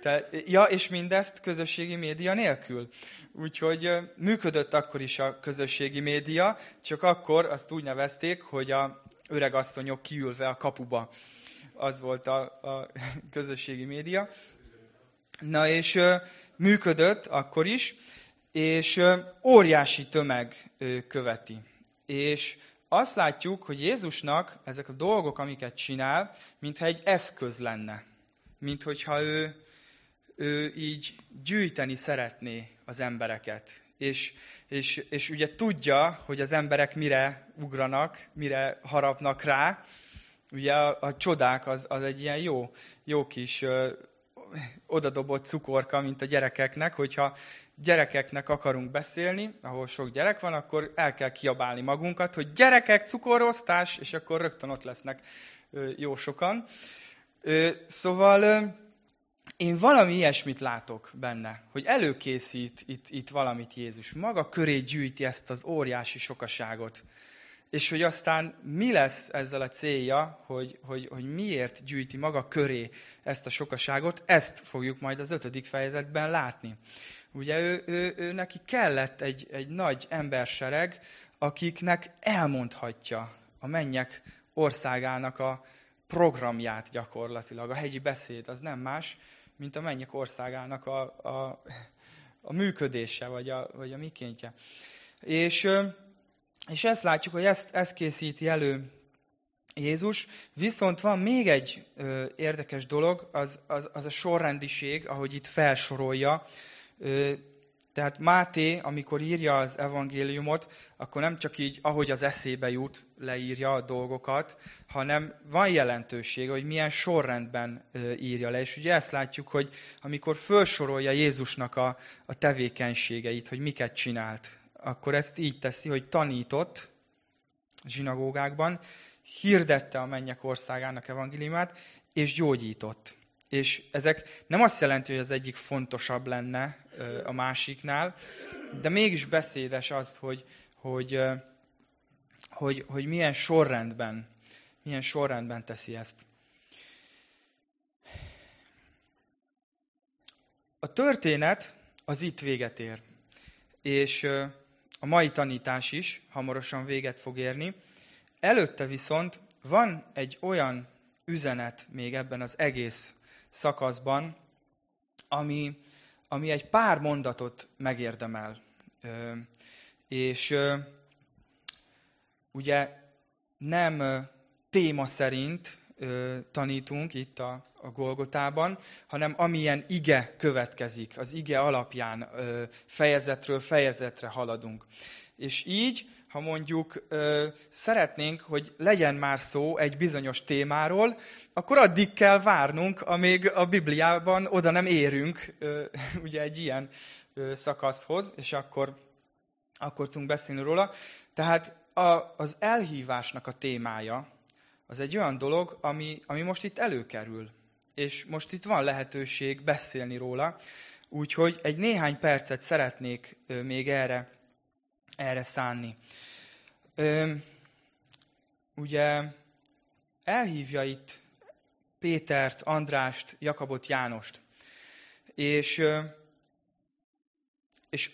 Speaker 1: te, ja, és mindezt közösségi média nélkül. Úgyhogy működött akkor is a közösségi média, csak akkor azt úgy nevezték, hogy a öregasszonyok kiülve a kapuba. Az volt a, a [laughs] közösségi média. Na és működött akkor is, és óriási tömeg követi. És azt látjuk, hogy Jézusnak ezek a dolgok, amiket csinál, mintha egy eszköz lenne. Mint hogyha ő, ő így gyűjteni szeretné az embereket. És, és, és ugye tudja, hogy az emberek mire ugranak, mire harapnak rá. Ugye a, a csodák az, az egy ilyen jó, jó kis odadobott cukorka, mint a gyerekeknek, hogyha gyerekeknek akarunk beszélni, ahol sok gyerek van, akkor el kell kiabálni magunkat, hogy gyerekek, cukorosztás, és akkor rögtön ott lesznek jó sokan. Szóval én valami ilyesmit látok benne, hogy előkészít itt, itt valamit Jézus. Maga köré gyűjti ezt az óriási sokaságot és hogy aztán mi lesz ezzel a célja, hogy, hogy, hogy miért gyűjti maga köré ezt a sokaságot, ezt fogjuk majd az ötödik fejezetben látni. Ugye ő, ő, ő neki kellett egy, egy nagy embersereg, akiknek elmondhatja a mennyek országának a programját gyakorlatilag. A hegyi beszéd az nem más, mint a mennyek országának a, a, a működése, vagy a, vagy a mikéntje. És és ezt látjuk, hogy ezt, ezt készíti elő Jézus. Viszont van még egy ö, érdekes dolog, az, az, az a sorrendiség, ahogy itt felsorolja. Ö, tehát Máté, amikor írja az evangéliumot, akkor nem csak így, ahogy az eszébe jut, leírja a dolgokat, hanem van jelentősége, hogy milyen sorrendben írja le. És ugye ezt látjuk, hogy amikor felsorolja Jézusnak a, a tevékenységeit, hogy miket csinált akkor ezt így teszi, hogy tanított zsinagógákban, hirdette a mennyek országának evangéliumát, és gyógyított. És ezek nem azt jelenti, hogy az egyik fontosabb lenne a másiknál, de mégis beszédes az, hogy, hogy, hogy, hogy milyen sorrendben, milyen sorrendben teszi ezt. A történet az itt véget ér. És a mai tanítás is hamarosan véget fog érni. Előtte viszont van egy olyan üzenet még ebben az egész szakaszban, ami, ami egy pár mondatot megérdemel. És ugye nem téma szerint tanítunk itt a, a Golgotában, hanem amilyen ige következik, az ige alapján fejezetről fejezetre haladunk. És így, ha mondjuk szeretnénk, hogy legyen már szó egy bizonyos témáról, akkor addig kell várnunk, amíg a Bibliában oda nem érünk [laughs] ugye egy ilyen szakaszhoz, és akkor, akkor tudunk beszélni róla. Tehát a, az elhívásnak a témája, az egy olyan dolog, ami, ami most itt előkerül. És most itt van lehetőség beszélni róla, úgyhogy egy néhány percet szeretnék még erre, erre szánni. Ö, ugye elhívja itt Pétert, Andrást, Jakabot, Jánost. És, és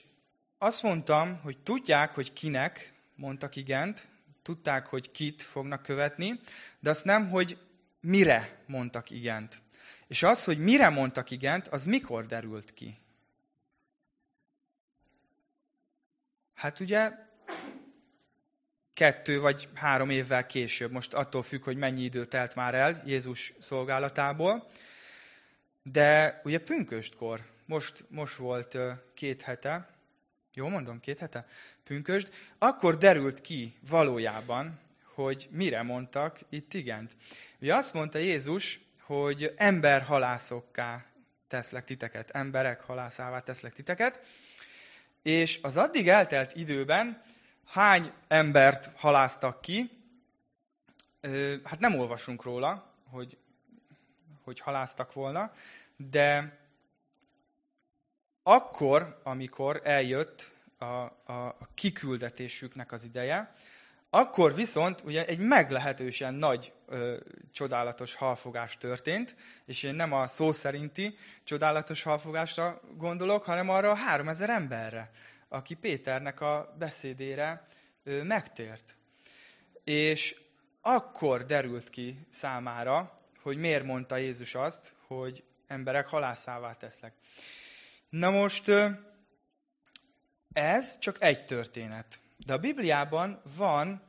Speaker 1: azt mondtam, hogy tudják, hogy kinek mondtak igent, tudták, hogy kit fognak követni, de azt nem, hogy mire mondtak igent. És az, hogy mire mondtak igent, az mikor derült ki? Hát ugye kettő vagy három évvel később, most attól függ, hogy mennyi idő telt már el Jézus szolgálatából, de ugye pünköstkor, most, most volt két hete, jó mondom, két hete? Pünkösd. Akkor derült ki valójában, hogy mire mondtak itt igent. Ugye azt mondta Jézus, hogy ember halászokká teszlek titeket, emberek halászává teszlek titeket, és az addig eltelt időben hány embert haláztak ki, hát nem olvasunk róla, hogy, hogy haláztak volna, de akkor, amikor eljött a, a, kiküldetésüknek az ideje, akkor viszont ugye egy meglehetősen nagy, ö, csodálatos halfogás történt, és én nem a szó szerinti csodálatos halfogásra gondolok, hanem arra a három ezer emberre, aki Péternek a beszédére ö, megtért. És akkor derült ki számára, hogy miért mondta Jézus azt, hogy emberek halászává teszlek. Na most ez csak egy történet. De a Bibliában van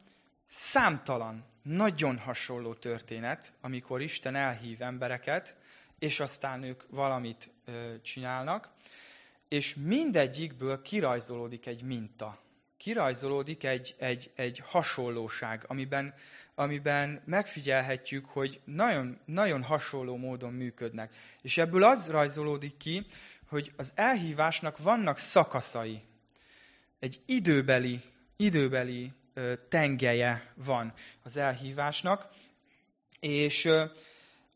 Speaker 1: számtalan, nagyon hasonló történet, amikor Isten elhív embereket, és aztán ők valamit csinálnak, és mindegyikből kirajzolódik egy minta. Kirajzolódik egy, egy, egy hasonlóság, amiben, amiben megfigyelhetjük, hogy nagyon, nagyon hasonló módon működnek. És ebből az rajzolódik ki, hogy az elhívásnak vannak szakaszai. Egy időbeli, időbeli tengelye van az elhívásnak, és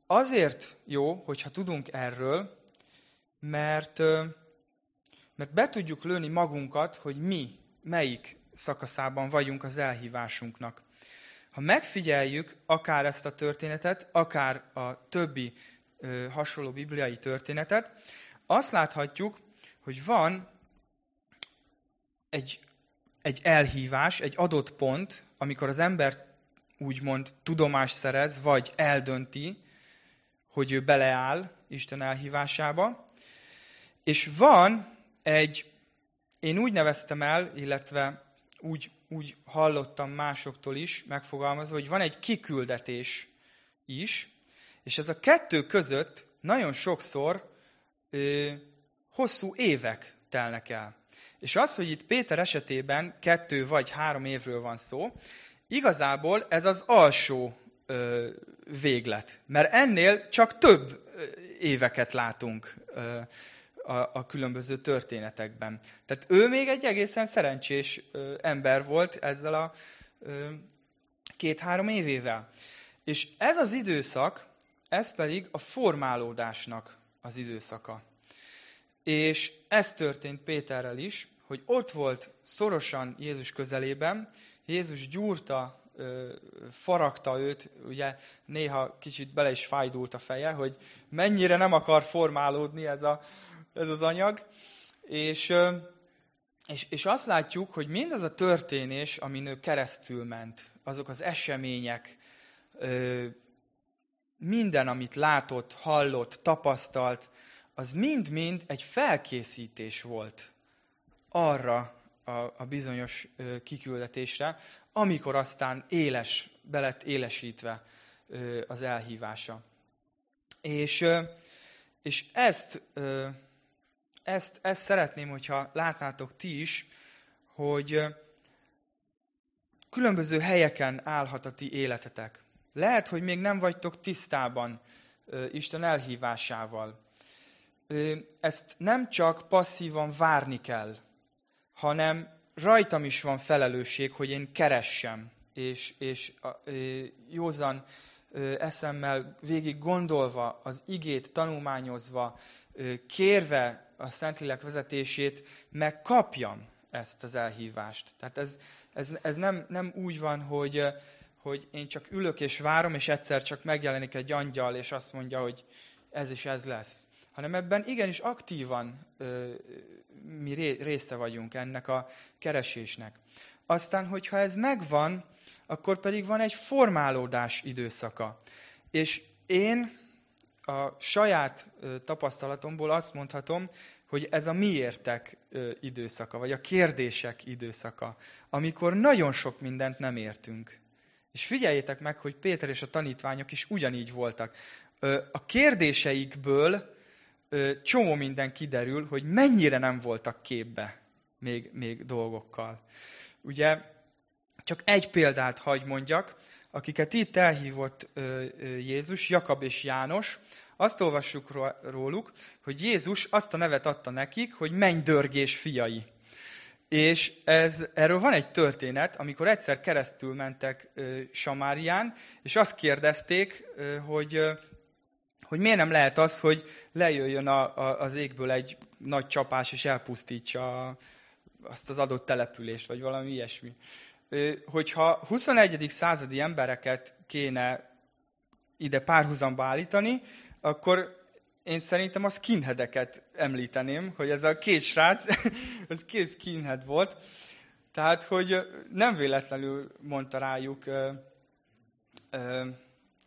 Speaker 1: azért jó, hogyha tudunk erről, mert, mert be tudjuk lőni magunkat, hogy mi, melyik szakaszában vagyunk az elhívásunknak. Ha megfigyeljük akár ezt a történetet, akár a többi hasonló bibliai történetet, azt láthatjuk, hogy van egy, egy elhívás, egy adott pont, amikor az ember úgymond tudomást szerez, vagy eldönti, hogy ő beleáll Isten elhívásába, és van egy, én úgy neveztem el, illetve úgy, úgy hallottam másoktól is megfogalmazva, hogy van egy kiküldetés is, és ez a kettő között nagyon sokszor ö, hosszú évek telnek el. És az, hogy itt Péter esetében kettő vagy három évről van szó, igazából ez az alsó ö, véglet. Mert ennél csak több éveket látunk ö, a, a különböző történetekben. Tehát ő még egy egészen szerencsés ö, ember volt ezzel a két-három évével. És ez az időszak, ez pedig a formálódásnak az időszaka. És ez történt Péterrel is, hogy ott volt szorosan Jézus közelében, Jézus gyúrta, faragta őt, ugye néha kicsit bele is fájdult a feje, hogy mennyire nem akar formálódni ez, a, ez az anyag, és, és, és azt látjuk, hogy mindaz a történés, amin ő keresztül ment, azok az események, minden, amit látott, hallott, tapasztalt, az mind-mind egy felkészítés volt arra a, a bizonyos kiküldetésre, amikor aztán éles, belett élesítve az elhívása. És, és ezt, ezt, ezt szeretném, hogyha látnátok ti is, hogy különböző helyeken állhat a ti életetek. Lehet, hogy még nem vagytok tisztában Isten elhívásával. Ezt nem csak passzívan várni kell, hanem rajtam is van felelősség, hogy én keressem, és, és józan eszemmel végig gondolva, az igét tanulmányozva, kérve a Szentlélek vezetését, megkapjam ezt az elhívást. Tehát ez, ez, ez nem, nem úgy van, hogy, hogy én csak ülök és várom, és egyszer csak megjelenik egy angyal, és azt mondja, hogy ez is ez lesz. Hanem ebben igenis aktívan ö, mi része vagyunk ennek a keresésnek. Aztán, hogyha ez megvan, akkor pedig van egy formálódás időszaka. És én a saját tapasztalatomból azt mondhatom, hogy ez a miértek időszaka, vagy a kérdések időszaka, amikor nagyon sok mindent nem értünk. És figyeljétek meg, hogy Péter és a tanítványok is ugyanígy voltak. A kérdéseikből csomó minden kiderül, hogy mennyire nem voltak képbe még, még dolgokkal. Ugye, csak egy példát hagy mondjak, akiket itt elhívott Jézus, Jakab és János, azt olvassuk róluk, hogy Jézus azt a nevet adta nekik, hogy mennydörgés fiai. És ez, erről van egy történet, amikor egyszer keresztül mentek ö, Samárián, és azt kérdezték, hogy, hogy miért nem lehet az, hogy lejöjjön a, a, az égből egy nagy csapás, és elpusztítsa azt az adott települést, vagy valami ilyesmi. Ö, hogyha 21. századi embereket kéne ide párhuzamba állítani, akkor én szerintem a skinheadeket említeném, hogy ez a két srác, [laughs] az két skinhead volt. Tehát, hogy nem véletlenül mondta rájuk ö, ö,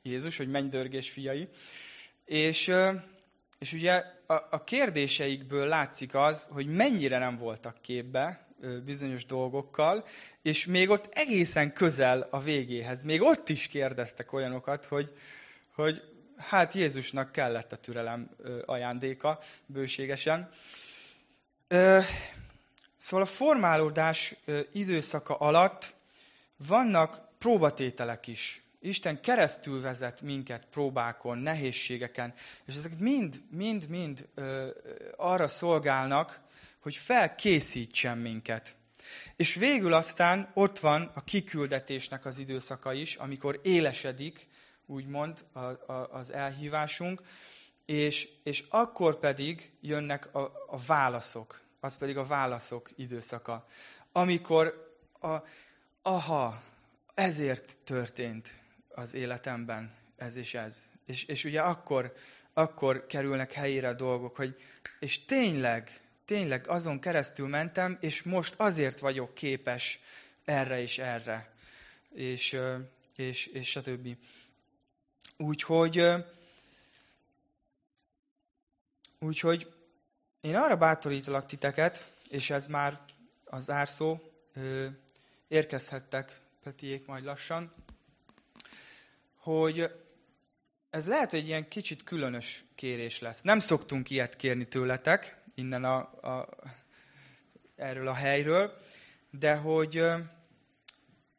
Speaker 1: Jézus, hogy menj dörgés fiai. És, ö, és ugye a, a kérdéseikből látszik az, hogy mennyire nem voltak képbe ö, bizonyos dolgokkal, és még ott egészen közel a végéhez, még ott is kérdeztek olyanokat, hogy, hogy hát Jézusnak kellett a türelem ajándéka bőségesen. Szóval a formálódás időszaka alatt vannak próbatételek is. Isten keresztül vezet minket próbákon, nehézségeken, és ezek mind, mind, mind arra szolgálnak, hogy felkészítsen minket. És végül aztán ott van a kiküldetésnek az időszaka is, amikor élesedik úgymond a, a, az elhívásunk, és, és akkor pedig jönnek a, a válaszok, az pedig a válaszok időszaka, amikor a, aha, ezért történt az életemben ez és ez. És, és ugye akkor, akkor kerülnek helyére a dolgok, hogy és tényleg, tényleg azon keresztül mentem, és most azért vagyok képes erre és erre. És, és, és stb. Úgyhogy, úgyhogy én arra bátorítalak titeket, és ez már az árszó, érkezhettek Petiék majd lassan, hogy ez lehet, hogy ilyen kicsit különös kérés lesz. Nem szoktunk ilyet kérni tőletek, innen a, a, erről a helyről, de hogy,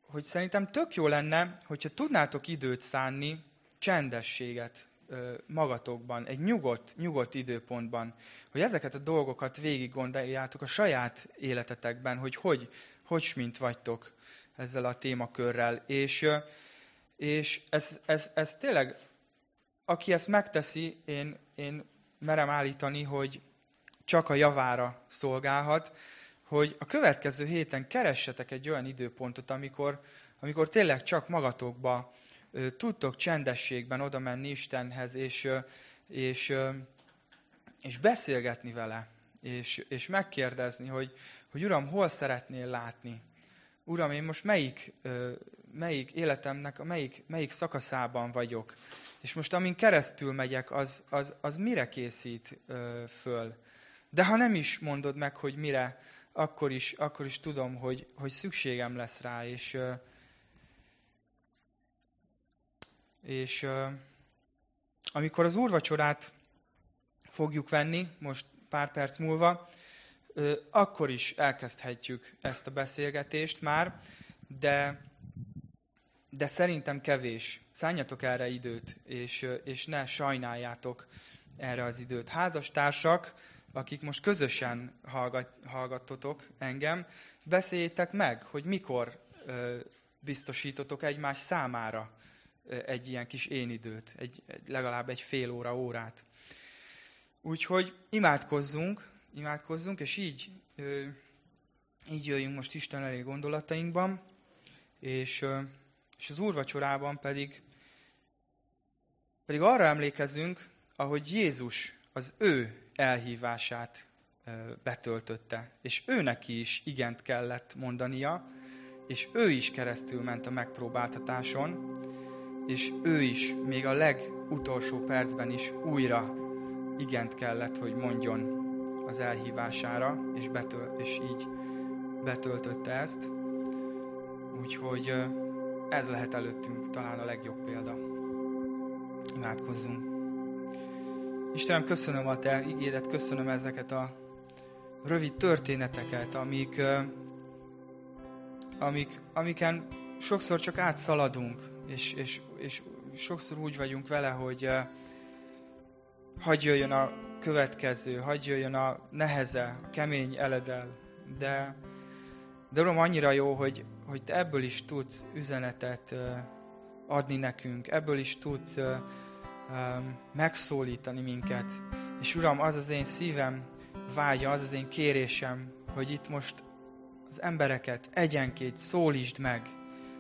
Speaker 1: hogy szerintem tök jó lenne, hogyha tudnátok időt szánni csendességet magatokban, egy nyugodt, nyugodt időpontban, hogy ezeket a dolgokat végig gondoljátok a saját életetekben, hogy hogy, hogy mint vagytok ezzel a témakörrel. És, és ez, ez, ez tényleg, aki ezt megteszi, én, én merem állítani, hogy csak a javára szolgálhat, hogy a következő héten keressetek egy olyan időpontot, amikor, amikor tényleg csak magatokba tudtok csendességben oda menni Istenhez, és, és, és beszélgetni vele, és, és megkérdezni, hogy, hogy Uram, hol szeretnél látni? Uram, én most melyik, melyik életemnek, melyik, melyik szakaszában vagyok? És most amin keresztül megyek, az, az, az mire készít föl? De ha nem is mondod meg, hogy mire, akkor is, akkor is tudom, hogy, hogy szükségem lesz rá, és, és amikor az úrvacsorát fogjuk venni, most pár perc múlva, akkor is elkezdhetjük ezt a beszélgetést már, de, de szerintem kevés. Szálljatok erre időt, és, és ne sajnáljátok erre az időt. Házastársak, akik most közösen hallgat, hallgattotok engem, beszéljétek meg, hogy mikor biztosítotok egymás számára egy ilyen kis én időt, egy, legalább egy fél óra, órát. Úgyhogy imádkozzunk, imádkozzunk, és így, így jöjjünk most Isten elé gondolatainkban, és, és az úrvacsorában pedig, pedig arra emlékezünk, ahogy Jézus az ő elhívását betöltötte. És ő is igent kellett mondania, és ő is keresztül ment a megpróbáltatáson, és ő is még a legutolsó percben is újra igent kellett, hogy mondjon az elhívására, és, betöl, és így betöltötte ezt. Úgyhogy ez lehet előttünk talán a legjobb példa. Imádkozzunk! Istenem, köszönöm a Te igédet, köszönöm ezeket a rövid történeteket, amik, amik, amiken sokszor csak átszaladunk, és, és, és sokszor úgy vagyunk vele, hogy hagy jöjjön a következő, hagy jöjjön a neheze, a kemény eledel, de, de Uram, annyira jó, hogy, hogy Te ebből is tudsz üzenetet adni nekünk, ebből is tudsz um, megszólítani minket. És Uram, az az én szívem vágya, az az én kérésem, hogy itt most az embereket egyenként szólítsd meg,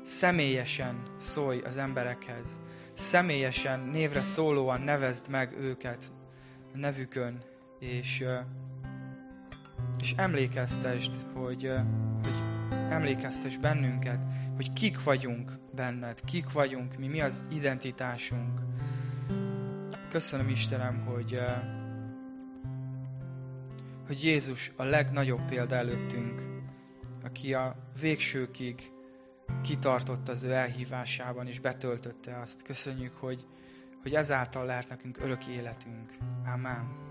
Speaker 1: személyesen szólj az emberekhez, személyesen, névre szólóan nevezd meg őket a nevükön, és, és emlékeztesd, hogy, hogy emlékeztes bennünket, hogy kik vagyunk benned, kik vagyunk, mi, mi az identitásunk, Köszönöm Istenem, hogy, hogy Jézus a legnagyobb példa előttünk, aki a végsőkig kitartott az ő elhívásában, és betöltötte azt. Köszönjük, hogy, hogy ezáltal lehet nekünk örök életünk. Amen.